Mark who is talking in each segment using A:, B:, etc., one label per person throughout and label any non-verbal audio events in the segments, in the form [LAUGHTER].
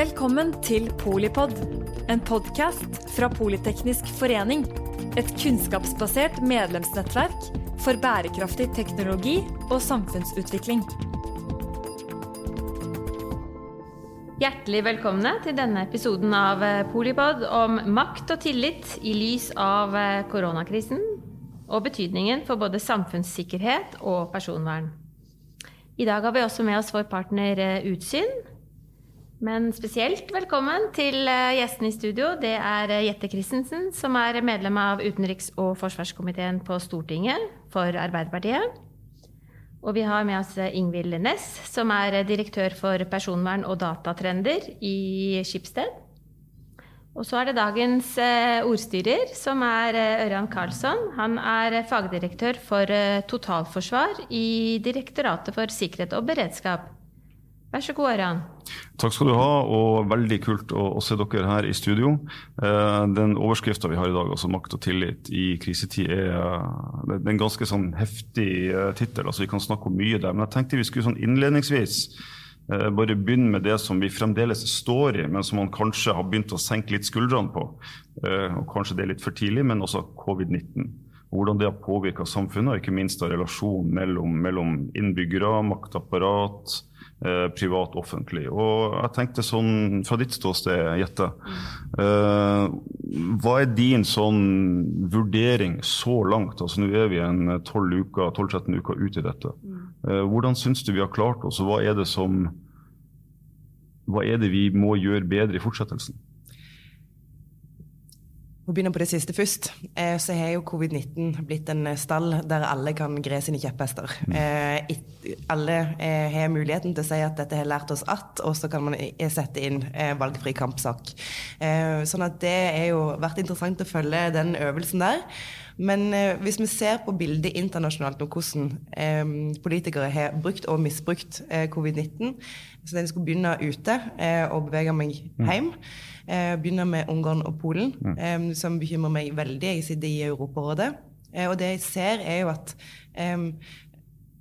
A: Velkommen til Polipod, en podkast fra Politeknisk forening. Et kunnskapsbasert medlemsnettverk for bærekraftig teknologi og samfunnsutvikling.
B: Hjertelig velkomne til denne episoden av eh, Polipod om makt og tillit i lys av eh, koronakrisen og betydningen for både samfunnssikkerhet og personvern. I dag har vi også med oss vår partner eh, Utsyn. Men spesielt velkommen til gjestene i studio. Det er Jette Christensen, som er medlem av utenriks- og forsvarskomiteen på Stortinget for Arbeiderpartiet. Og vi har med oss Ingvild Næss, som er direktør for personvern og datatrender i Skipsted. Og så er det dagens ordstyrer, som er Ørjan Karlsson. Han er fagdirektør for totalforsvar i Direktoratet for sikkerhet og beredskap. Vær så god, Ørjan.
C: Takk skal du ha, og veldig kult å, å se dere her i studio. Eh, den overskrifta vi har i dag, altså 'Makt og tillit i krisetid', er, det er en ganske sånn heftig eh, tittel. Altså, vi kan snakke om mye der. Men jeg tenkte vi skulle sånn innledningsvis eh, bare begynne med det som vi fremdeles står i, men som man kanskje har begynt å senke litt skuldrene på. Eh, og kanskje det er litt for tidlig, men også covid-19 hvordan det har påvirka samfunnet, og ikke minst relasjonen mellom, mellom innbyggere, maktapparat, eh, privat offentlig. Og jeg tenkte sånn, fra ditt ståsted, Jette, eh, hva er din sånn vurdering så langt? Altså Nå er vi en 12-13 uker ut i dette. Eh, hvordan syns du vi har klart oss, og hva er det som hva er det vi må gjøre bedre i fortsettelsen?
D: Å begynne på det siste først, eh, så har jo covid-19 blitt en stall der alle kan gre sine kjepphester. Eh, alle eh, har muligheten til å si at dette har lært oss at, og så kan man sette inn valgfri kampsak. Sånn at det har jo vært interessant å følge den øvelsen der. Men hvis vi ser på bildet internasjonalt om hvordan politikere har brukt og misbrukt covid-19, så jeg skulle begynne ute og bevege meg hjem. Mm Eh, begynner med Ungarn og Polen, mm. eh, som bekymrer meg veldig. Jeg sitter i Europarådet. Eh, og det jeg ser, er jo at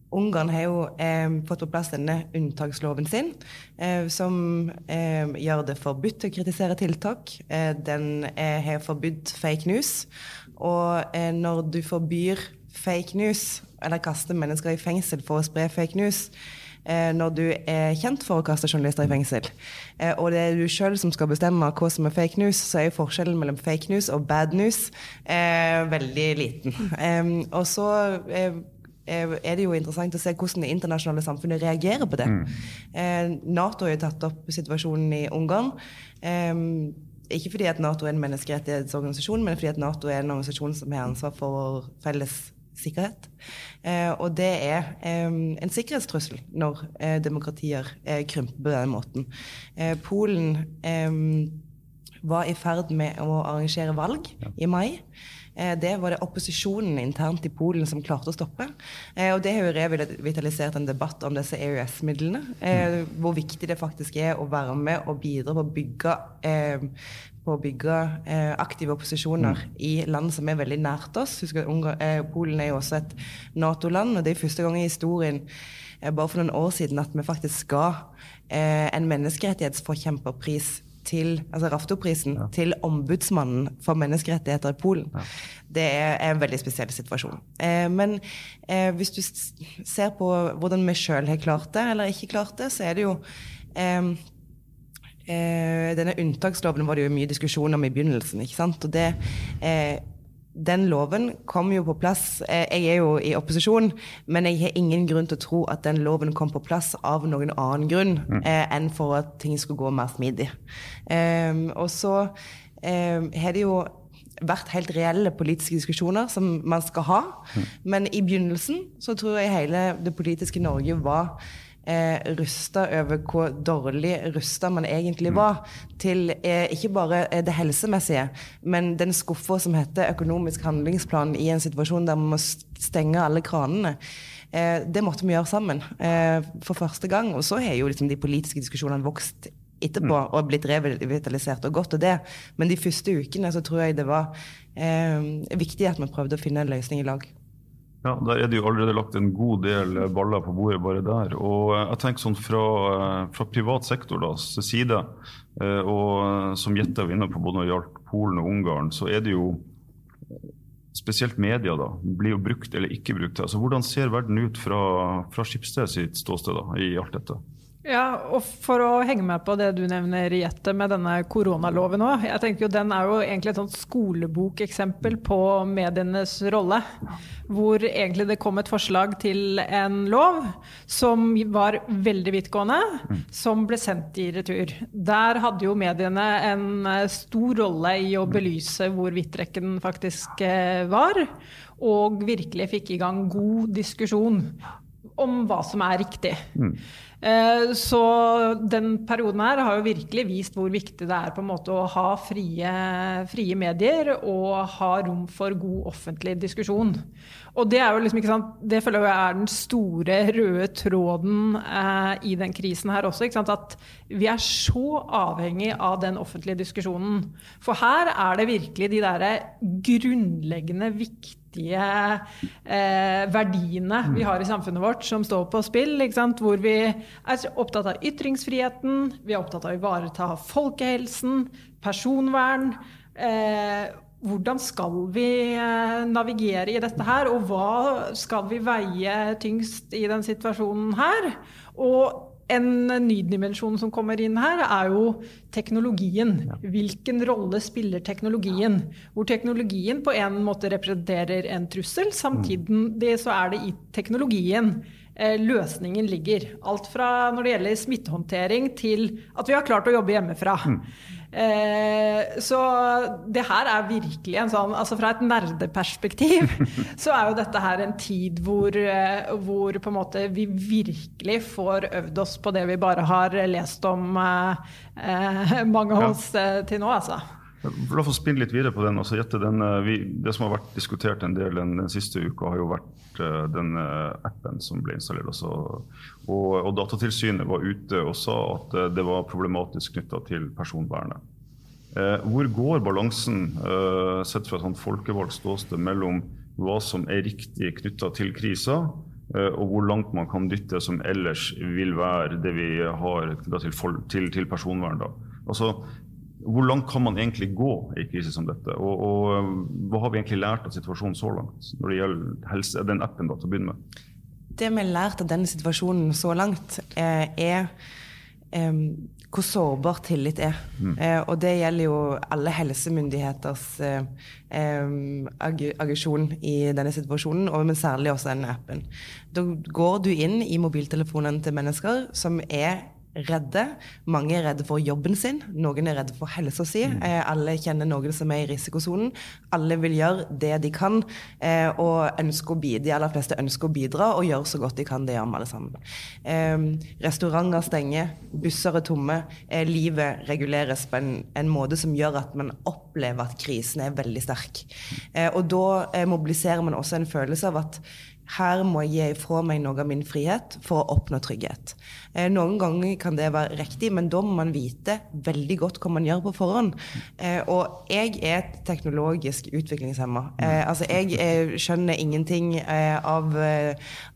D: Ungarn har jo eh, fått på plass denne unntaksloven sin, eh, som eh, gjør det forbudt å kritisere tiltak. den har forbudt fake news. Og når du forbyr fake news, eller kaster mennesker i fengsel for å spre fake news, Eh, når du er kjent for å kaste journalister i fengsel. Eh, og det er du sjøl som skal bestemme hva som er fake news, så er jo forskjellen mellom fake news og bad news eh, veldig liten. og så er det jo interessant å se hvordan det internasjonale samfunnet reagerer på det. Mm. Nato har jo tatt opp situasjonen i Ungarn. Ikke fordi at Nato er en menneskerettighetsorganisasjon, men fordi at Nato er en organisasjon som har ansvar for felles sikkerhet. Eh, og det er eh, en sikkerhetstrussel når eh, demokratier krymper på den måten. Polen var i ferd med å arrangere valg ja. i mai. Det var det opposisjonen internt i Polen som klarte å stoppe. Og det har jo revitalisert en debatt om disse EØS-midlene. Mm. Hvor viktig det faktisk er å være med og bidra på å bygge på å bygge eh, aktive opposisjoner mm. i land som er veldig nært oss. Husk at eh, Polen er jo også et Nato-land, og det er første gang i historien eh, bare for noen år siden at vi faktisk ga eh, en menneskerettighetsforkjemperpris til altså Raftoprisen ja. til ombudsmannen for menneskerettigheter i Polen. Ja. Det er en veldig spesiell situasjon. Eh, men eh, hvis du ser på hvordan vi sjøl har klart det, eller ikke klart det, så er det jo eh, eh, denne unntaksloven var det jo mye diskusjon om i begynnelsen. ikke sant? Og det, eh, den loven kom jo på plass eh, Jeg er jo i opposisjon, men jeg har ingen grunn til å tro at den loven kom på plass av noen annen grunn mm. eh, enn for at ting skulle gå mer smidig. Ehm, og så ehm, har det jo vært helt reelle politiske diskusjoner som man skal ha. Mm. Men i begynnelsen så tror jeg hele det politiske Norge var eh, rusta over hvor dårlig rusta man egentlig var til eh, ikke bare eh, det helsemessige, men den skuffa som heter økonomisk handlingsplan i en situasjon der man må stenge alle kranene. Eh, det måtte vi gjøre sammen eh, for første gang. Og så har jo liksom de politiske diskusjonene vokst etterpå mm. og blitt revitalisert og godt og det. Men de første ukene så tror jeg det var eh, viktig at vi prøvde å finne en løsning i lag.
C: Ja, Der er det jo allerede lagt en god del baller på bordet bare der. Og jeg tenker sånn fra, fra privat sektor da, side, og som Jette var inne på både når det gjaldt Polen og Ungarn, så er det jo spesielt media da, blir jo brukt eller ikke brukt. Altså, hvordan ser verden ut fra, fra sitt ståsted da, i alt dette?
E: Ja, og For å henge med på det du nevner, Jette, med denne koronaloven òg. Jeg tenker jo Den er jo egentlig et sånt skolebokeksempel på medienes rolle. Hvor egentlig det kom et forslag til en lov som var veldig vidtgående, som ble sendt i retur. Der hadde jo mediene en eh, stor rolle i å belyse hvor vidtrekken faktisk eh, var. Og virkelig fikk i gang god diskusjon om hva som er riktig. Mm. Eh, så den perioden her har jo virkelig vist hvor viktig det er på en måte å ha frie, frie medier og ha rom for god offentlig diskusjon. Og det er jo liksom ikke sant, det føler jeg er den store røde tråden eh, i den krisen her også. ikke sant, At vi er så avhengig av den offentlige diskusjonen. For her er det virkelig de derre grunnleggende viktige viktige eh, verdiene vi har i samfunnet vårt som står på spill. Hvor vi er opptatt av ytringsfriheten, vi er opptatt av å ivareta folkehelsen, personvern. Eh, hvordan skal vi eh, navigere i dette her, og hva skal vi veie tyngst i den situasjonen her? Og en ny dimensjon som kommer inn her, er jo teknologien. Hvilken rolle spiller teknologien? Hvor teknologien på en måte representerer en trussel, samtidig så er det i teknologien eh, løsningen ligger. Alt fra når det gjelder smittehåndtering til at vi har klart å jobbe hjemmefra. Mm. Eh, så det her er virkelig en sånn Altså fra et nerdeperspektiv [LAUGHS] så er jo dette her en tid hvor, eh, hvor på en måte vi virkelig får øvd oss på det vi bare har lest om eh, eh mange av oss ja. til nå, altså.
C: La oss spinne litt videre på den. Altså, den vi, det som har vært diskutert en del den, den siste uka, har jo vært uh, den uh, appen som ble installert. Altså, og, og, Datatilsynet var ute og sa at uh, det var problematisk knytta til personvernet. hvor går balansen, sett fra et sånt folkevalgt ståsted, mellom hva som er riktig knytta til krisa, og hvor langt man kan dytte som ellers vil være det vi har til, til, til personvern? Da. Altså, hvor langt kan man egentlig gå i en krise som dette? Og, og, hva har vi egentlig lært av situasjonen så langt, når det gjelder helse, den appen da, til å begynne med?
D: Det vi har lært av denne situasjonen så langt, eh, er eh, hvor sårbar tillit er. Mm. Eh, og det gjelder jo alle helsemyndigheters eh, aggresjon i denne situasjonen, og men særlig også denne appen. Da går du inn i mobiltelefonen til mennesker som er redde. Mange er redde for jobben sin, noen er redde for helsa si. Mm. Eh, alle kjenner noen som er i risikosonen. Alle vil gjøre det de kan, eh, og ønsker å bidra, de aller fleste ønsker å bidra og gjøre så godt de kan. Det gjør vi alle sammen. Eh, restauranter stenger, busser er tomme. Eh, livet reguleres på en, en, måte som gjør at man opplever at krisen er veldig sterk. Eh, og da mobiliserer man også en følelse av at her må jeg gi fra meg noe av min frihet for å oppnå trygghet. Eh, noen ganger kan det være riktig, men da må man vite veldig godt hva man gjør på forhånd. Eh, og jeg er et teknologisk utviklingshemma. Eh, altså, jeg skjønner ingenting av,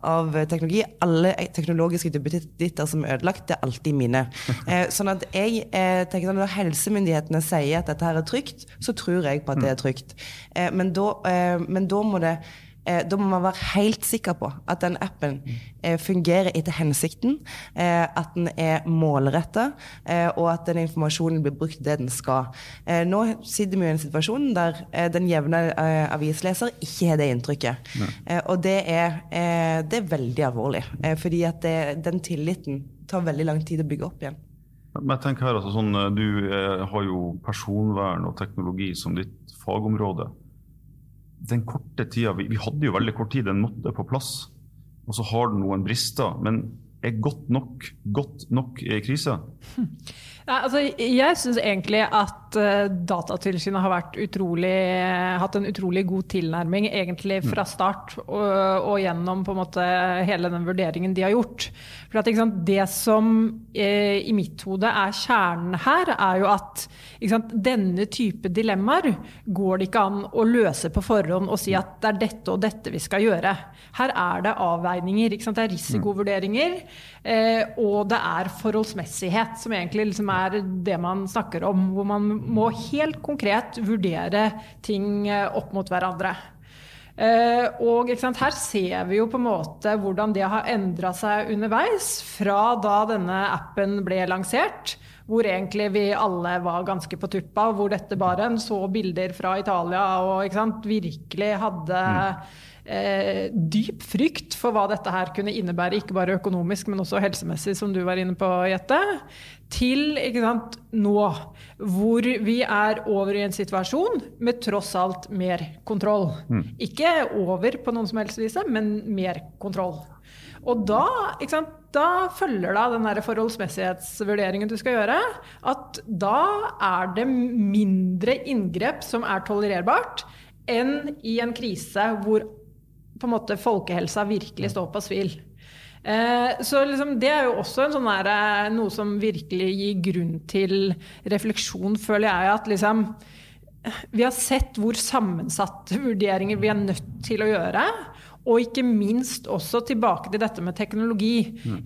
D: av teknologi. Alle teknologiske duppeditter som er ødelagt, det er alltid mine. [LAUGHS] Sånn at jeg tenker sånn, Når helsemyndighetene sier at dette her er trygt, så tror jeg på at det er trygt. Men da, men da må det da må man være helt sikker på at den appen eh, fungerer etter hensikten, eh, at den er målretta, eh, og at den informasjonen blir brukt det den skal. Eh, nå sitter vi i en situasjon der eh, den jevne avisleser ikke har det inntrykket. og det er, det er, veldig alvorlig, fordi at det, den tilliten tar veldig lang tid å bygge opp igjen.
C: Men jeg tenker her, altså, sånn, Du har jo personvern og teknologi som ditt fagområde den korte tida vi, vi, hadde jo veldig kort tid, den måtte på plass. Og så har den noen brister. Men er godt nok godt nok i krise? [LAUGHS]
E: Ja, altså, jeg syns egentlig at uh, Datatilsynet har vært utrolig, uh, hatt en utrolig god tilnærming egentlig fra start og, og, gjennom måte hele den vurderingen de har gjort. For at, sant, Det som uh, i mitt hode er kjernen her, er jo at sant, denne type dilemmaer går det ikke an å løse på forhånd og si at det er dette og dette vi skal gjøre. Her er det avveininger. Det er risikovurderinger. og det er forholdsmessighet, som egentlig liksom er det man snakker om. Hvor man må helt konkret vurdere ting eh, opp mot hverandre. Uh, og Her ser vi jo på en måte hvordan det har endra seg underveis. Fra da denne appen ble lansert, hvor egentlig vi alle var ganske på tuppa. Hvor dette bare en så bilder fra Italia og virkelig hadde mm eh, dyp frykt for hva dette her kunne innebære, ikke bare økonomisk, men også helsemessig, som du var inne på, Jette, til sant, nå, hvor vi er over i en situasjon med tross alt mer kontroll. Mm. Ikke over på noen som helst vis, men mer kontroll. Og da, sant, da følger da den forholdsmessighetsvurderingen du skal gjøre, at da er det mindre inngrep som er tolererbart, enn i en krise hvor på en måte folkehelsa virkelig står på svil. Eh, så liksom, det er jo også sånn der, eh, noe som virkelig gir grunn til refleksjon, føler jeg. At liksom, vi har sett hvor sammensatte vurderinger vi er nødt til å gjøre. Og ikke minst også tilbake til dette med teknologi. Mm.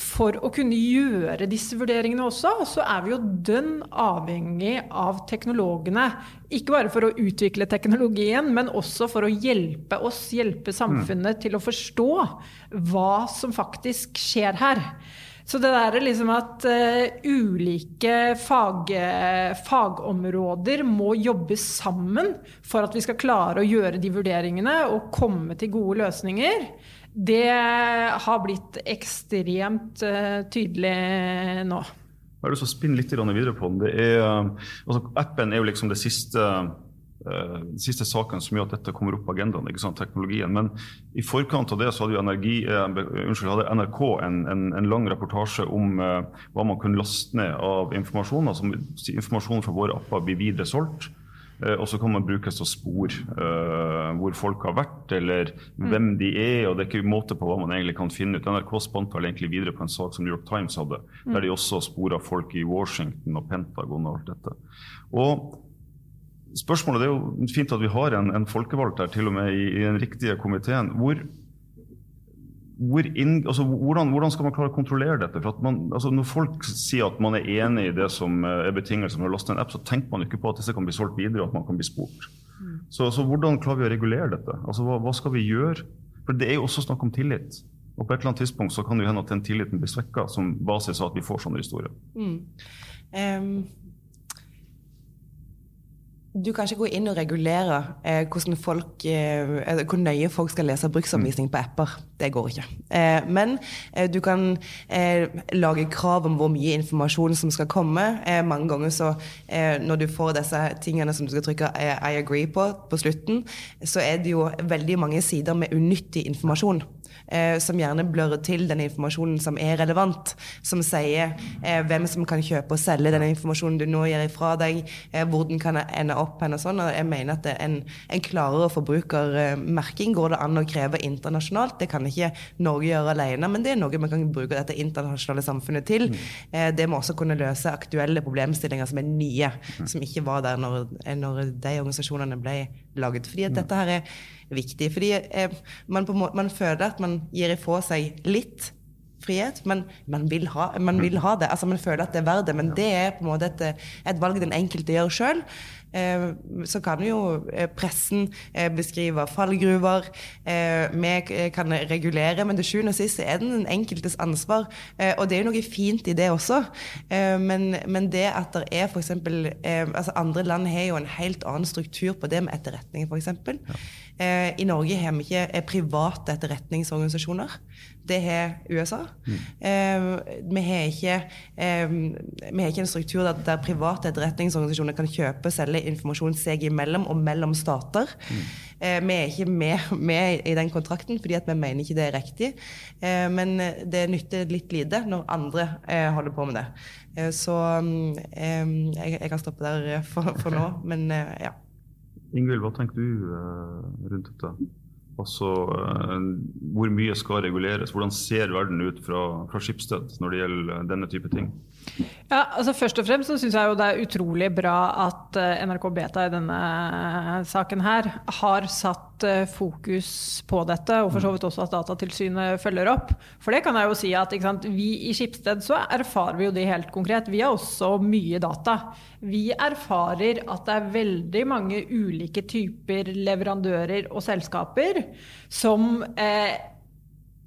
E: For å kunne gjøre disse vurderingene også, så er vi jo dønn avhengig av teknologene. Ikke bare for å utvikle teknologien, men også for å hjelpe oss, hjelpe samfunnet mm. til å forstå hva som faktisk skjer her. Så det der er liksom at uh, ulike fag, fagområder må jobbe sammen for at vi skal klare å gjøre de vurderingene og komme til gode løsninger, det har blitt ekstremt uh, tydelig nå.
C: Jeg har lyst til å spinne litt videre på den. Er, altså, appen er jo liksom det siste Eh, den siste saken som gjør at dette kommer opp på agendaen, ikke sant, teknologien. Men i forkant av det så hadde, energi, eh, unnskyld, hadde NRK en, en, en, lang reportasje om eh, hva man kunne laste ned av informasjon. altså Informasjon fra våre apper blir videre solgt. Eh, og så kan man brukes til å spore eh, hvor folk har vært, eller mm. hvem de er. og Det er ikke måte på hva man egentlig kan finne ut. NRK spant vel egentlig videre på en sak som New York Times hadde, mm. der de også spora folk i Washington og Pentagon og alt dette. Og Spørsmålet det er jo fint at vi har en, en folkevalgt her, til og med i, i den riktige komiteen. Hvor, hvor inn, altså, hvordan, hvordan, skal man klare å kontrollere dette? For man, altså, når folk sier at man er enig i det som eh, er betingelsen for å laste en app, så tenker man ikke på at disse kan bli solgt videre, og at man kan bli spurt. Mm. Så, så, hvordan klarer vi å regulere dette? Altså, hva, hva, skal vi gjøre? For det er jo også snakk om tillit. Og på et eller annet tidspunkt så kan det hende at den tilliten blir svekka som basis av at vi får sånne historier. Mm. Um
D: du kan ikke gå inn og regulere eh, folk, eh, hvor nøye folk skal lese bruksanvisning på apper. Det går ikke. Eh, men eh, du kan eh, lage krav om hvor mye informasjon som skal komme. Eh, mange ganger så når du får disse tingene som du skal trykke I agree på på slutten, så er det jo veldig mange sider med unyttig informasjon eh, som gjerne blørrer til den informasjonen som er relevant. Som sier eh, hvem som kan kjøpe og selge den informasjonen du nå gir ifra deg, eh, hvor den kan ende opp hen og sånn. Og jeg mener at en, en klarere forbrukermerking går det an å kreve internasjonalt. Det kan ikke Norge gjøre alene, men det er noe vi kan bruke dette internasjonale samfunnet til. Mm. Eh, det må også kunne løse aktuelle problemstillinger som er nye, mm. som ikke var der når, når de organisasjonene ble laget. Fordi at dette her er viktig. Fordi eh, man, må, man, føler at man gir ifra seg litt frihet, men man vil, ha, man vil ha, det. Altså Man føler at det er verdt det, men det er på en måte et, et valg den enkelte gjør sjøl. Eh, så kan jo eh, pressen eh, beskrive fallgruver. Vi kan regulere, men til sjuende og sist er det den enkeltes ansvar. Og det er jo noe fint i det også. Men, men det at det er f.eks. Altså andre land har jo en helt annen struktur på det med etterretning, f.eks. Eh, I Norge har vi ikke eh, private etterretningsorganisasjoner. Det har USA. Mm. Eh, vi, har ikke, eh, vi, har ikke, en struktur der, der, private etterretningsorganisasjoner kan kjøpe og selge informasjon seg imellom og mellom stater. Mm. Eh, vi er ikke med, med, i den kontrakten fordi vi mener ikke det er riktig. Eh, men det nytter litt lite når andre holder på med det. så mm, jeg, jeg, kan stoppe der for, for nå, men ja.
C: Ingvild, hva tenker du uh, rundt dette? Altså, uh, Hvor mye skal reguleres? Hvordan ser verden ut fra, fra Skipsted når det gjelder denne type ting?
E: Ja, altså Først og fremst så syns jeg jo det er utrolig bra at eh, NRK Beta i denne saken her har satt fokus på dette, og for så vidt også at Datatilsynet følger opp. For det kan jeg jo si at sant, vi i Skipsted så erfarer vi jo det helt konkret. Vi har også mye data. Vi erfarer at det er veldig mange ulike typer leverandører og selskaper som eh,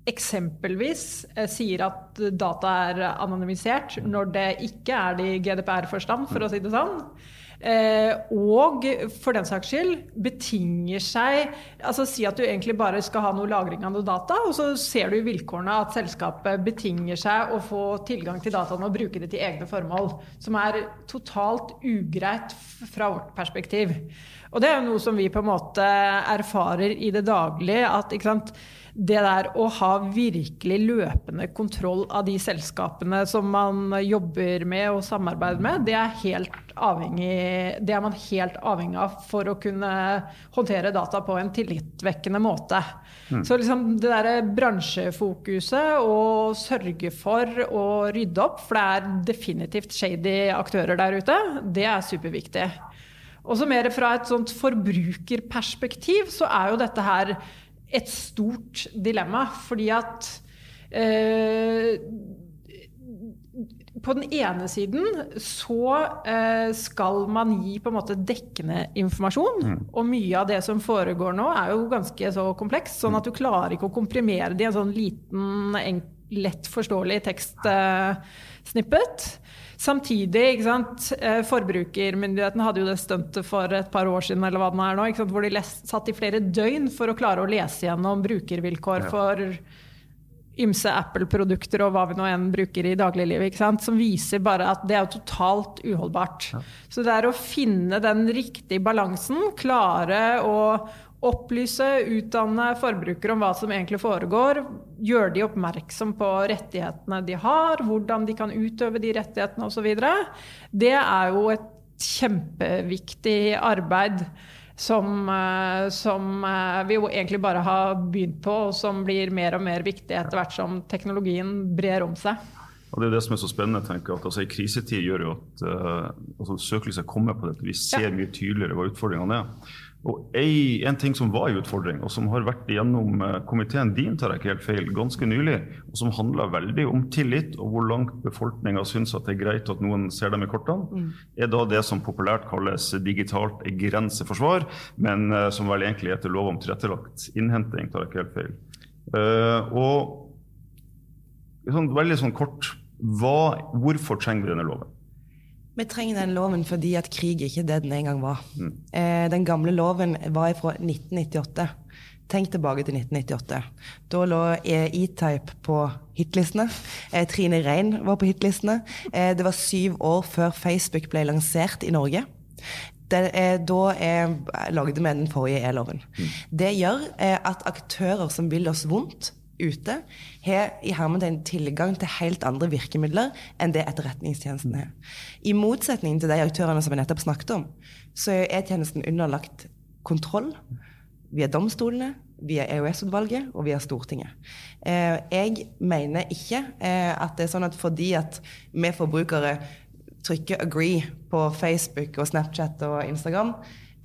E: eksempelvis eh, sier at data er anonymisert når det ikke er det i GDPR-forstand, for å si det sånn. Eh, og for den saks skyld betinger seg altså Si at du egentlig bare skal ha noe lagring av noe data, og så ser du i vilkårene at selskapet betinger seg å få tilgang til dataene og bruke det til egne formål. Som er totalt ugreit fra vårt perspektiv. Og det er jo noe som vi på en måte erfarer i det daglige. at ikke sant, det der å ha virkelig løpende kontroll av de selskapene som man jobber med og samarbeider med, det er, helt avhengig, det er man helt avhengig av for å kunne håndtere data på en tillitvekkende måte. Mm. Så liksom det derre bransjefokuset og sørge for å rydde opp, for det er definitivt shady aktører der ute, det er superviktig. Og så mer fra et sånt forbrukerperspektiv så er jo dette her et stort dilemma. Fordi at eh, på den ene siden så eh, skal man gi på en måte dekkende informasjon. Mm. Og mye av det som foregår nå, er jo ganske så komplekst. Sånn at du klarer ikke å komprimere det i en sånn liten, lett forståelig tekstsnippet. Eh, Samtidig, ikke sant, eh, Forbrukermyndighetene hadde jo det stuntet for et par år siden eller hva det er nå, sant, hvor de lest, satt i flere døgn for å klare å lese gjennom brukervilkår for ymse Apple-produkter og hva vi nå enn bruker i dagliglivet. ikke sant? Som viser bare at det er totalt uholdbart. Ja. Så det er å finne den riktige balansen, klare å Opplyse, utdanne forbrukere om hva som egentlig foregår. Gjøre de oppmerksom på rettighetene de har, hvordan de kan utøve de rettighetene osv. Det er jo et kjempeviktig arbeid som, eh, som, eh, vi jo egentlig bare har begynt på, og som blir mer og mer viktig etter hvert som teknologien brer om seg.
C: Og det er det som er så spennende. tenker jeg, at altså, I krisetid gjør jo at uh, altså, søkelyset kommer på dette. Vi ser mye tydeligere hva utfordringene er. Og ei, En ting som var en utfordring, og som har vært gjennom eh, komiteen din, tar jeg ikke helt feil, ganske nylig, og som handler veldig om tillit og hvor langt befolkninga syns at det er greit at noen ser dem i kortene, mm. er da det som populært kalles digitalt grenseforsvar, men uh, som vel egentlig heter lov om tilrettelagt innhenting, tar jeg ikke helt feil. Uh, og sånn, veldig sånn kort, hva, hvorfor trenger vi denne loven?
D: Vi trenger den loven fordi at krig ikke er det den en gang var. Mm. Eh, den gamle loven var fra 1998. Tenk tilbake til 1998. Da lå E-Type på hitlistene. Eh, Trine Rein var på hitlistene. Eh, det var syv år før Facebook ble lansert i Norge. Eh, da er, lagde vi den forrige E-loven. Mm. Det gjør eh, at aktører som vil oss vondt, ute har i hermetegn tilgang til helt andre virkemidler enn det etterretningstjenesten har. I motsetning til de aktørene som vi nettopp snakket om, så er E-tjenesten underlagt kontroll via domstolene, via EOS-utvalget og via Stortinget. Eh, jeg mener ikke eh, at det er sånn at fordi at vi forbrukere trykker 'agree' på Facebook og Snapchat og Instagram,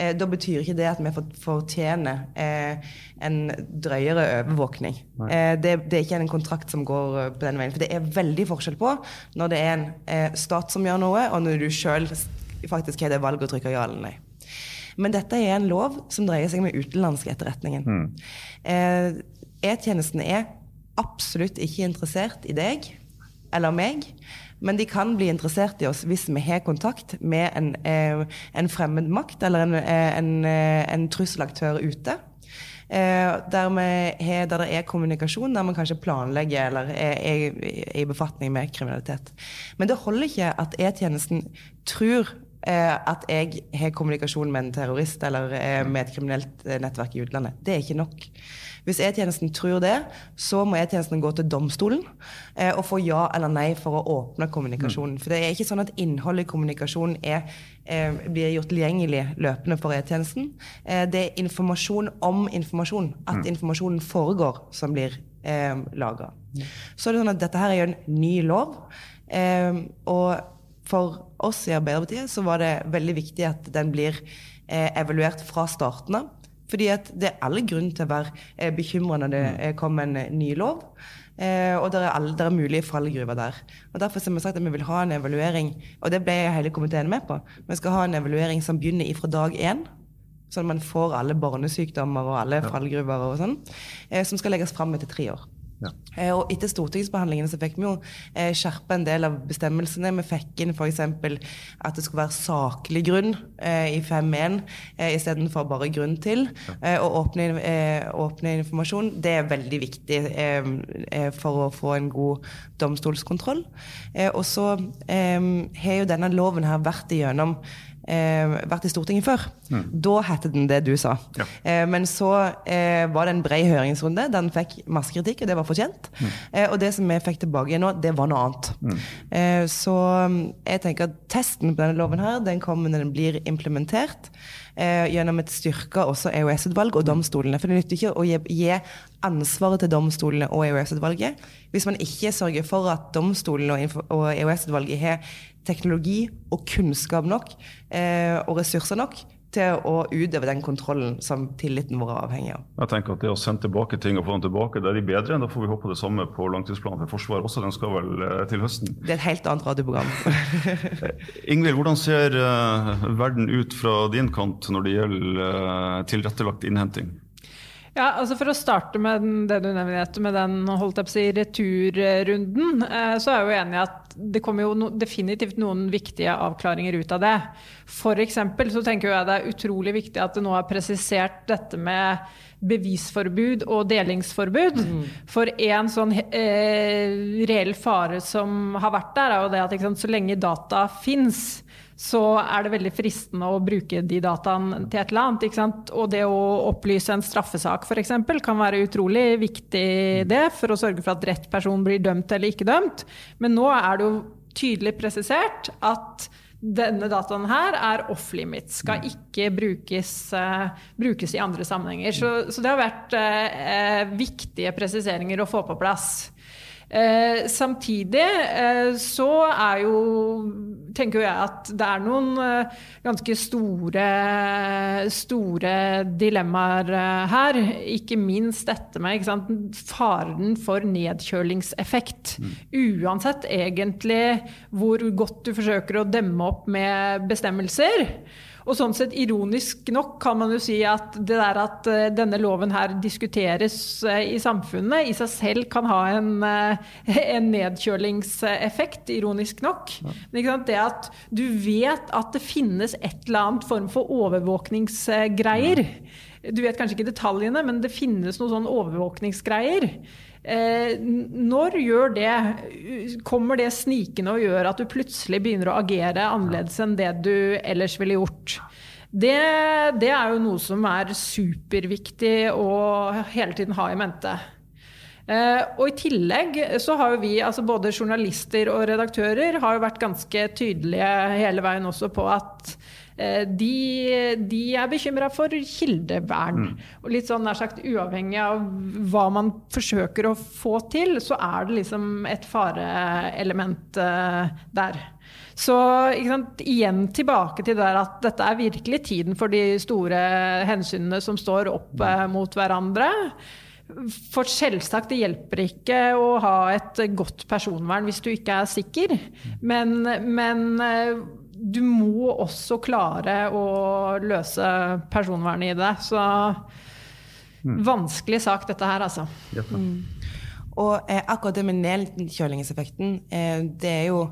D: eh, da betyr ikke det at vi fortjener eh, en drøyere overvåkning. Eh, det, det, er ikke en kontrakt som går eh, på den veien. For det er veldig forskjell på når det er en eh, stat som gjør noe, og når du sjøl faktisk har det valget å trykke ja eller nei. Men dette er en lov som dreier seg om utenlandsk etterretningen. Mm. Eh, E-tjenesten er absolutt ikke interessert i deg eller meg. Men de kan bli interessert i oss hvis vi har kontakt med en, eh, en fremmed makt eller en, eh, en, eh, en trusselaktør ute. Der, har, der, det er kommunikasjon, der man kanskje planlegger eller er, er, er i befatning med kriminalitet. Men det holder ikke at E-tjenesten tror at jeg har kommunikasjon med en terrorist eller eh, med et kriminelt eh, nettverk i utlandet. Det er ikke nok. Hvis E-tjenesten tror det, så må E-tjenesten gå til domstolen eh, og få ja eller nei for å åpne kommunikasjonen. Mm. For det er ikke sånn at innholdet i kommunikasjonen er, eh, blir gjort tilgjengelig løpende for E-tjenesten. Eh, det er informasjon om informasjon. At mm. informasjonen foregår, som blir eh, lagra. Mm. Så er det sånn at dette her er jo en ny lov. Eh, og for oss i Arbeiderpartiet så var det veldig viktig at den blir eh, evaluert fra starten av. Fordi det er alle grunn til å være eh, bekymra når det mm. kommer en eh, ny lov. Eh, og det er, alle, det er mulige fallgruver der. Og Derfor har vi sagt at vi vil ha en evaluering, og det ble hele komiteen med på. Vi skal ha en evaluering som begynner ifra dag én. Sånn at man får alle barnesykdommer og alle fallgruver og sånn. Eh, som skal legges fram etter tre år. Ja. Eh, og etter stortingsbehandlingene så fikk vi jo eh, skjerpa en del av bestemmelsene. Vi fikk inn f.eks. at det skulle være saklig grunn eh, i 5.1 eh, istedenfor bare grunn til. Eh, å åpne, eh, åpne, informasjon. Det er veldig viktig eh, for å få en god domstolskontroll. og så har jo denne loven her vært igjennom eh, vært i Stortinget før. Mm. Da het den det du sa. Ja. Eh, men så eh, var det en bred høringsrunde. Den fikk masse kritikk, og det var fortjent. Mm. Eh, og det som vi fikk tilbake nå, det var noe annet. Mm. Eh, så mm, jeg tenker at testen på denne loven her, den kommer når den blir implementert. Eh, gjennom et styrka også EOS-utvalg og domstolene. For det nytter ikke å gi, gi ansvaret til domstolene og EOS-utvalget hvis man ikke sørger for at domstolene og EOS-utvalget har teknologi og kunnskap nok eh, og ressurser nok til å utøve den kontrollen som tilliten vår er avhengig av.
C: Jeg tenker at Det å sende tilbake ting og få dem tilbake, det er de bedre. Da får vi håpe det samme på langtidsplanen for Forsvaret også. Den skal vel eh, til høsten?
D: Det er et helt annet radioprogram. [LAUGHS]
C: Ingvild, hvordan ser uh, verden ut fra din kant når det gjelder tilrettelagt innhenting?
E: Ja, altså For å starte med det du nevnte med den holdt jeg på å si, returrunden, eh, så er jeg jo enig i at det kommer jo no, definitivt noen viktige avklaringer ut av det. F.eks. så tenker jeg det er utrolig viktig at det nå er presisert dette med bevisforbud og delingsforbud. Mm. For en sånn eh, reell fare som har vært der, er jo det at sant, så lenge data fins, så er det veldig fristende å bruke de dataene til et eller annet. Og det å opplyse en straffesak f.eks. kan være utrolig viktig det, for å sørge for at rett person blir dømt eller ikke dømt. Men nå er det jo tydelig presisert at denne dataen her er off limit, skal ikke brukes, uh, brukes i andre sammenhenger. Så, så det har vært uh, viktige presiseringer å få på plass. Eh, samtidig eh, så er jo tenker jeg at det er noen eh, ganske store, store dilemmaer eh, her. Ikke minst dette med sant, faren for nedkjølingseffekt. Mm. Uansett egentlig hvor godt du forsøker å demme opp med bestemmelser. Og sånn sett ironisk nok kan man jo si at det der at uh, denne loven her diskuteres uh, i samfunnet, i seg selv kan ha en, uh, en nedkjølingseffekt, ironisk nok. Ja. Men det at du vet at det finnes et eller annet form for overvåkningsgreier. Du vet kanskje ikke detaljene, men det finnes noen sånn overvåkningsgreier. Eh, når gjør det Kommer det snikende og gjør at du plutselig begynner å agere annerledes enn det du ellers ville gjort? Det, det er jo noe som er superviktig å hele tiden ha i mente. Eh, og i tillegg så har jo vi, altså både journalister og redaktører, har jo vært ganske tydelige hele veien også på at de, de er bekymra for kildevern. Mm. Og litt sånn nær sagt uavhengig av hva man forsøker å få til, så er det liksom et fareelement uh, der. Så sant, igjen tilbake til der at dette er virkelig tiden for de store hensynene som står opp uh, mot hverandre. For selvsagt, det hjelper ikke å ha et godt personvern hvis du ikke er sikker. Men, men du må også klare å løse personvernet i det. Så mm. vanskelig sak, dette her, altså.
D: Mm. Og eh, akkurat det med nedkjølingseffekten, eh, det er jo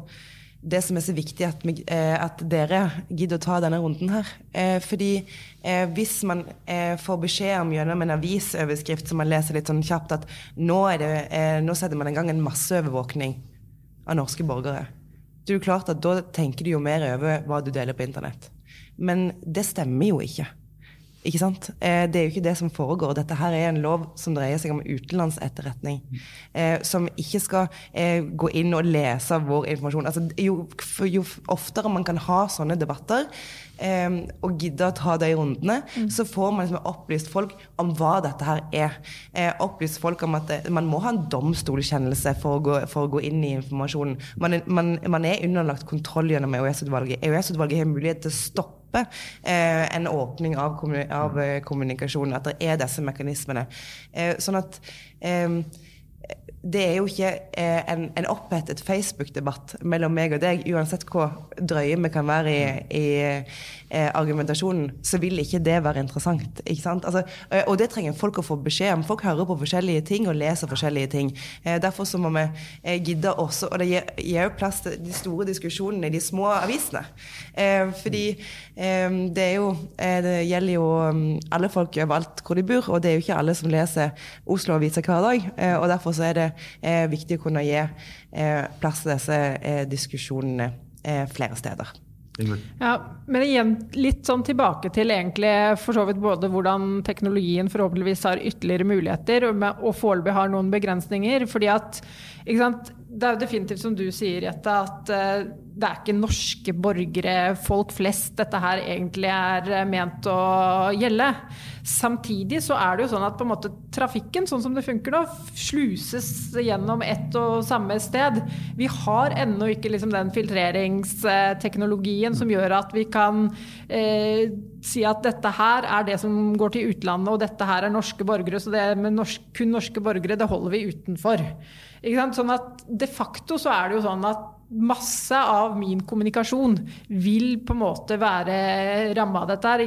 D: det som er så viktig at, vi, eh, at dere gidder å ta denne runden her. Eh, fordi eh, hvis man eh, får beskjed om gjennom en avisoverskrift som man leser litt sånn kjapt, at nå, det, eh, nå setter man i gang en masseovervåkning av norske borgere, det er jo klart at da tenker du jo mer over hva du deler på internett. Men det stemmer jo ikke. Ikke sant? Eh, det er jo ikke det som foregår. Dette her er en lov som dreier seg om utenlandsetterretning. Eh, som ikke skal eh, gå inn og lese vår informasjon. Altså, jo, jo, oftere man kan ha sånne debatter, og gidder å ta de rundene, mm. så får man liksom opplyst folk om hva dette her er. opplyst folk om at man må ha en domstolkjennelse for å gå, for å gå inn i informasjonen. Man man, man er underlagt kontroll gjennom EOS-utvalget. EOS-utvalget har mulighet til å stoppe eh, en åpning av, eh, kommunikasjon. At det er disse mekanismene. Eh, sånn at eh, det er jo ikke eh, en, en opphetet Facebook-debatt mellom meg og deg. Uansett hvor drøye vi kan være i, i eh, argumentasjonen, så vil ikke det være interessant. ikke sant? Altså, eh, og det trenger folk å få beskjed om. Folk hører på forskjellige ting og leser forskjellige ting. Derfor så må vi gidde også Og det gir, jo plass til de store diskusjonene i de små avisene. Fordi det er jo Det gjelder jo um, alle folk overalt hvor de bor, og det er jo ikke alle som leser Oslo-aviser hver dag. og derfor så er det er viktig å kunne gi eh, plass til disse eh, diskusjonene eh, flere steder.
E: Ja, men igjen litt sånn tilbake til egentlig for så vidt både hvordan teknologien forhåpentligvis har ytterligere muligheter, og foreløpig har noen begrensninger. fordi at Det er jo definitivt som du sier, Jette, at det er ikke norske borgere, folk flest, dette her egentlig er ment å gjelde. Samtidig så er det jo sånn at på en måte trafikken, sånn som det funker nå, sluses gjennom ett og samme sted. Vi har ennå ikke liksom den filtreringsteknologien som gjør at vi kan eh, si at dette her er det som går til utlandet, og dette her er norske borgere. Så det med norsk, kun norske borgere, det holder vi utenfor. Sånn at de facto så er det jo sånn at masse av min kommunikasjon vil på en måte være ramma av dette. her.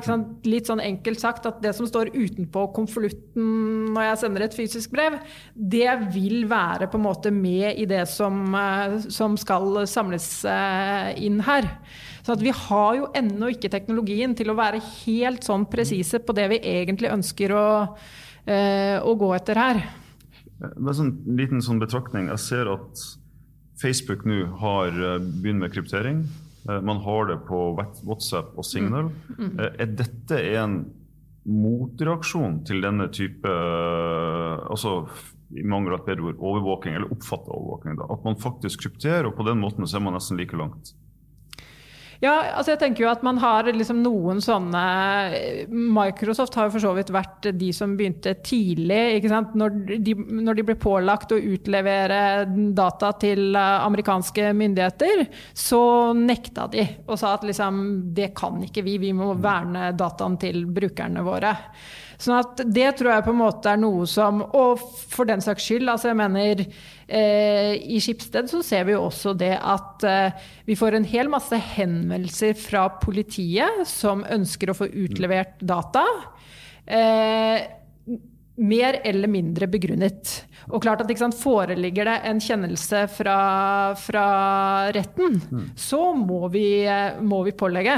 E: Litt sånn enkelt sagt at det som står utenpå konvolutten når jeg sender et fysisk brev, det vil være på en måte med i det som, eh, som skal samles eh, inn her. Så vi har jo ennå ikke teknologien til å være helt sånn presise på det vi egentlig ønsker å, eh, å gå etter her.
C: Det er en liten sånn betraktning. Jeg ser at Facebook nå har eh, begynt med kryptering. Eh, man har det på WhatsApp og Signal. Mm. Mm. Eh, er dette en motreaksjon til denne type altså i mangel av bedre ord, overvåking, eller oppfatta overvåking? Da. At man faktisk krypterer, og på den måten så er man nesten like langt.
E: Ja, altså jeg tenker jo at man har liksom noen sånne Microsoft har jo for så vidt vært de som begynte tidlig. ikke sant? Når de, når de ble pålagt å utlevere data til amerikanske myndigheter, så nekta de og sa at liksom det kan ikke vi, vi må verne dataen til brukerne våre. Sånn at det tror jeg på en måte er noe som Og for den saks skyld, altså jeg mener eh, I Skipsted så ser vi jo også det at eh, vi får en hel masse henvendelser fra politiet som ønsker å få utlevert data. Eh, mer eller mindre begrunnet. Og klart at sant, Foreligger det en kjennelse fra, fra retten, mm. så må vi, eh, må vi pålegge.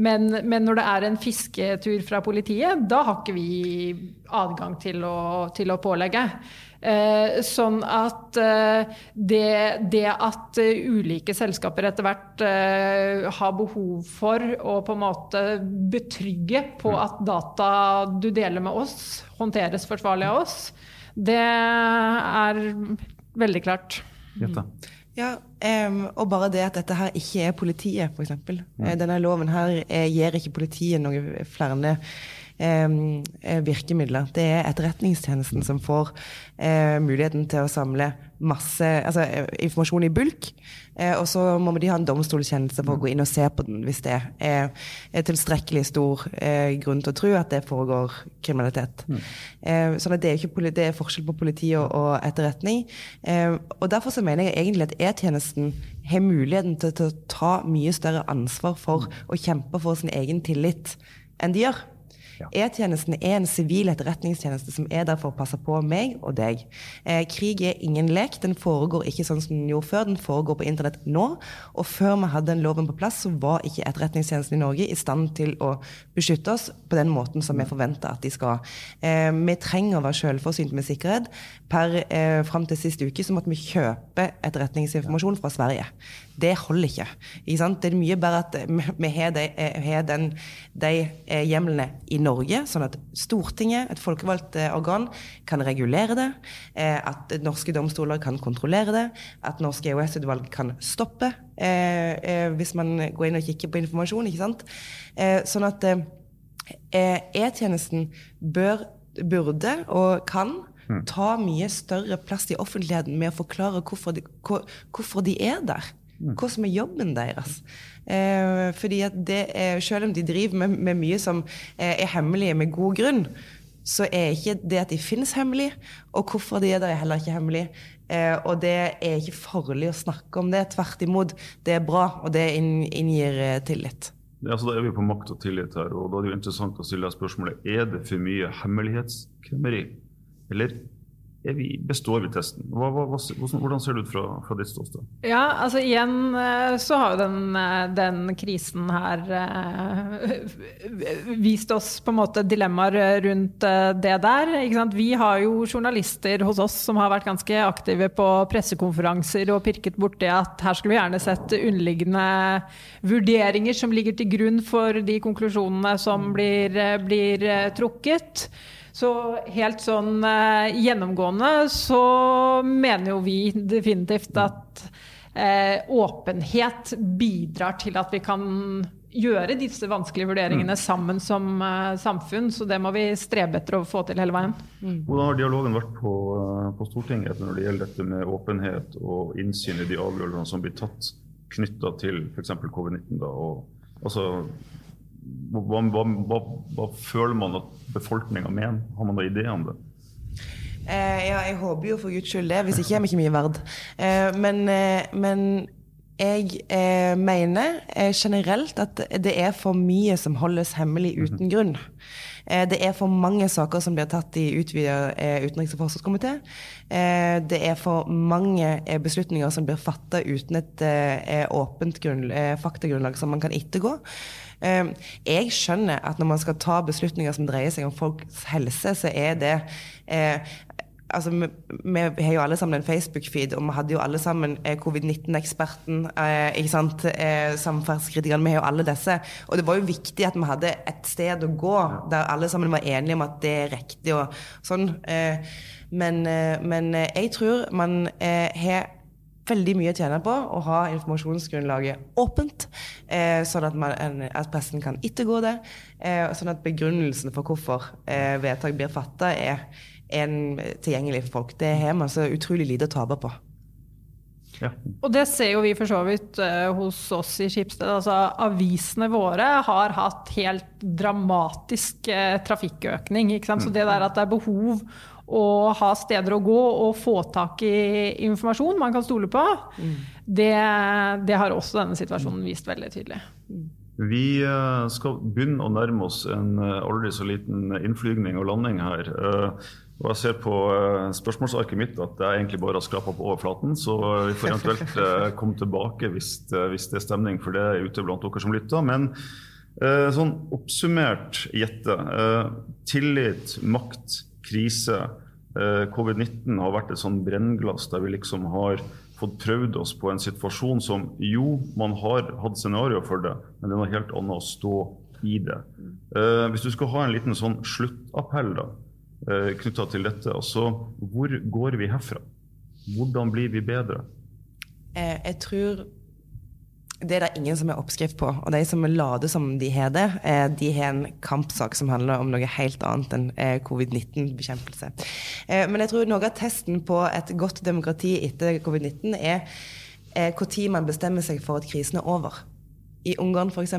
E: Men, men, når det er en fisketur fra politiet, da har ikke vi adgang til å, til å pålegge. Eh, sånn at eh, det, det, at uh, ulike selskaper etter hvert eh, har behov for å på en måte betrygge på mm. at data du deler med oss, håndteres forsvarlig av oss, det er veldig klart.
C: Jetta.
D: Ja, um, og bare det at dette her ikke er politiet, f.eks. Mm. Denne loven her er, gir ikke politiet noen flere virkemidler. Det er Etterretningstjenesten som får uh, muligheten til å samle masse altså, informasjon i bulk. Eh, og så må de ha en domstolskjennelse for å gå inn og se på den hvis det er, tilstrekkelig stor eh, grunn til å tro at det foregår kriminalitet. Mm. Eh, sånn at det er, ikke, det er forskjell på politi og, og etterretning. Eh, og derfor så mener jeg egentlig at E-tjenesten har muligheten til, til, å ta mye større ansvar for å kjempe for sin egen tillit enn de gjør. E-tjenesten er en sivil etterretningstjeneste som er der for å passe på meg og deg. Eh, krig er ingen lek. Den foregår ikke sånn som den gjorde før. Den foregår på internett nå. Og før vi hadde den loven på plass, så var ikke Etterretningstjenesten i Norge i stand til å beskytte oss på den måten som vi forventer at de skal. Eh, vi trenger å være selvforsynt med sikkerhet. Per eh, fram til sist uke så måtte vi kjøpe etterretningsinformasjon fra Sverige. Det holder ikke. ikke det er mye bedre at vi har de, har den, de eh, hjemlene i Norge, sånn at Stortinget, et folkevalgt eh, organ, kan regulere det. Eh, at norske domstoler kan kontrollere det. At norske EOS-utvalg kan stoppe hvis man går inn og kikker på informasjon. ikke sant? Sånn at E-tjenesten bør, burde og kan mm. ta mye større plass i offentligheten med å forklare hvorfor de, hvorfor de er der. Mm. Hva som er jobben deres. Eh, fordi at det er, Selv om de driver med, med mye som eh, er hemmelig med god grunn, så er ikke det at de finnes hemmelig, og hvorfor de er der, er heller ikke hemmelig. Eh, og det er ikke farlig å snakke om det. Tvert imot, det er bra, og det inngir eh, tillit.
C: Ja, så Da er vi på makt og tillit her, og da er det jo interessant å stille spørsmålet er det for mye hemmelighetskremmeri. Eller består vi testen. Hva, hva, hvordan ser det ut fra, fra ditt ståsted?
E: Ja, altså igjen eh, så har jo den, eh, den, krisen her eh, vist oss på en måte dilemmaer rundt det der. Vi har jo journalister hos oss som har vært ganske aktive på pressekonferanser og pirket borti at her skulle vi gjerne sett underliggende vurderinger som ligger til grunn for de konklusjonene som blir, blir trukket. Så helt sånn eh, gjennomgående så mener jo vi definitivt at eh, åpenhet bidrar til at vi kan gjøre disse vanskelige vurderingene mm. sammen som eh, samfunn. Så det må vi strebe etter å få til hele veien.
C: Mm. Hvordan har dialogen vært på, uh, på, Stortinget når det gjelder dette med åpenhet og innsyn i de avgjørelsene som blir tatt knytta til f.eks. covid-19? Altså, hva, hva, hva, hva, føler man at befolkninga mener? Har man noen idé om det?
D: Eh, ja, jeg håper jo for guds skyld det, hvis ikke er vi ikke mye verd. Eh, men, eh, men, jeg eh, mener eh, generelt at det er for mye som holdes hemmelig uten -hmm. grunn. Eh, det er for mange saker som blir tatt i utvida utenriks- og forsvarskomité. Det er for mange beslutninger som blir fatta uten et åpent faktagrunnlag som man kan ettergå. Jeg skjønner at når man skal ta beslutninger som dreier seg om folks helse, så er det eh, altså, vi, vi, har jo alle sammen en Facebook-feed, og vi hadde jo alle sammen eh, covid-19-eksperten. Eh, ikke sant? Eh. Vi har jo alle disse. Og det var jo viktig at vi hadde et sted å gå der alle sammen var enige om at det er riktig og sånn. Eh, men, men jeg tror man har veldig mye å tjene på å ha informasjonsgrunnlaget åpent, sånn at, man, at, pressen kan ettergå det. Sånn at begrunnelsen for hvorfor vedtak blir fatta, er tilgjengelig for folk. Det har man så utrolig lite å tape på.
E: Ja. Og det ser jo vi for så vidt uh, hos oss i Skipsted. Altså, avisene våre har hatt helt dramatisk uh, trafikkøkning. Så mm. det der at det er behov å ha steder å gå og få tak i informasjon man kan stole på, mm. det, det, har også denne situasjonen vist veldig tydelig.
C: Vi uh, skal begynne å nærme oss en eh, aldri så liten innflygning og landing her. Eh, og jeg ser på spørsmålsarket mitt at jeg egentlig bare har skrapa på overflaten, så vi får eventuelt [LAUGHS] komme tilbake hvis, hvis, det er stemning for det ute blant dere som lytter. Men sånn oppsummert, Jette. Tillit, makt, krise. Eh, Covid-19 har vært et sånn brennglass der vi liksom har fått prøvd oss på en situasjon som jo, man har hatt scenario for det, men det er noe helt annet å stå i det. Eh, hvis du skal ha en liten sånn sluttappell da, eh, knytta til dette, altså hvor går vi herfra? Hvordan blir vi bedre?
D: Jeg tror det er det ingen som har oppskrift på. Og de som later som de har det, eh, de har en kampsak som handler om noe helt annet enn eh, covid-19-bekjempelse. Eh, men jeg tror noe av testen på et godt demokrati etter covid-19 er når man bestemmer seg for at krisen er over. I Ungarn f.eks.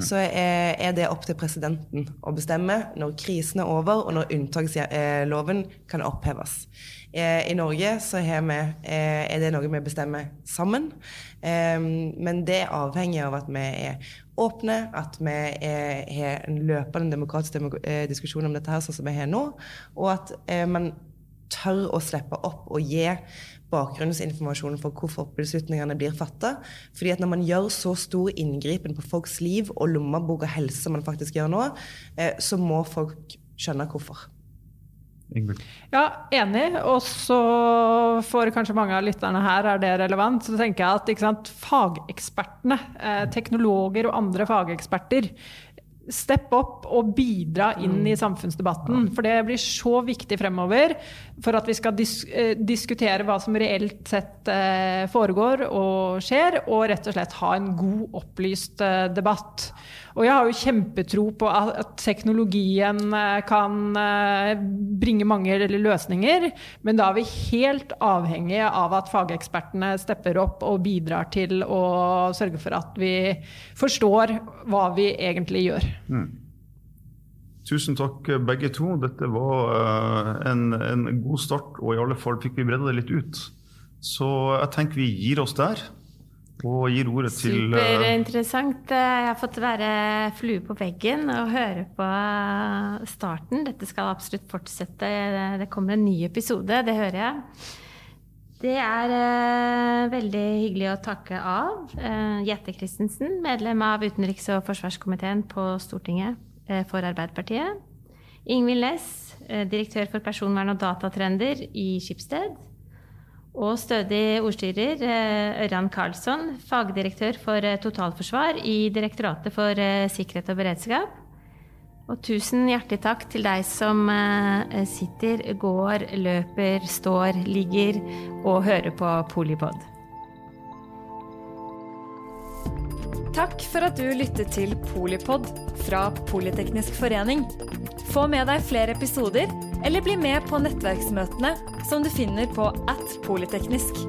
D: så er, er det opp til presidenten å bestemme når krisen er over, og når unntaksloven kan oppheves. Eh, I Norge så vi, eh, er det noe vi bestemmer sammen. Eh, men det er avhengig av at vi er åpne, at vi har en løpende demokratisk diskusjon om dette her, sånn som vi har nå, og at man tør å slippe opp og gi bakgrunnsinformasjon for hvorfor beslutningene blir fatta. Fordi at når man gjør så stor inngripen på folks liv og lommebok og helse som man faktisk gjør nå, eh, så må folk skjønne hvorfor.
E: Ingrid. Ja, enig. Og så for kanskje mange av lytterne her er det relevant. Så tenker jeg at sant, fagekspertene, eh, teknologer og andre fageksperter, steppe opp og bidra inn i samfunnsdebatten. For det blir så viktig fremover for at vi skal dis eh, diskutere hva som reelt sett eh, foregår og skjer, og rett og slett ha en god, opplyst eh, debatt. Og jeg har jo kjempetro på at teknologien kan bringe mange løsninger, men da er vi helt avhengige av at fagekspertene stepper opp og bidrar til å sørge for at vi forstår hva vi egentlig gjør. Mm.
C: Tusen takk begge to. Dette var uh, en, en, god start, og i alle fall fikk vi bredda det litt ut. Så jeg tenker vi gir oss der. Og gir ordet til
B: uh, Superinteressant. Jeg har fått være flue på veggen og høre på starten. Dette skal absolutt fortsette. Det kommer en ny episode, det hører jeg. Det er eh, veldig hyggelig å takke av eh, Jette Christensen, medlem av utenriks- og forsvarskomiteen på Stortinget eh, for Arbeiderpartiet. Ingvild Næss, direktør for personvern og datatrender i Skipsted. Og stødig ordstyrer Ørjan Karlsson, fagdirektør for totalforsvar i Direktoratet for sikkerhet og beredskap. Og tusen hjertelig takk til deg som eh, sitter, går, løper, står, ligger og hører på Polipod.
A: Takk for at du lyttet til Polipod fra Politeknisk forening. Få med deg flere episoder, eller bli med på nettverksmøtene som du finner på at polyteknisk.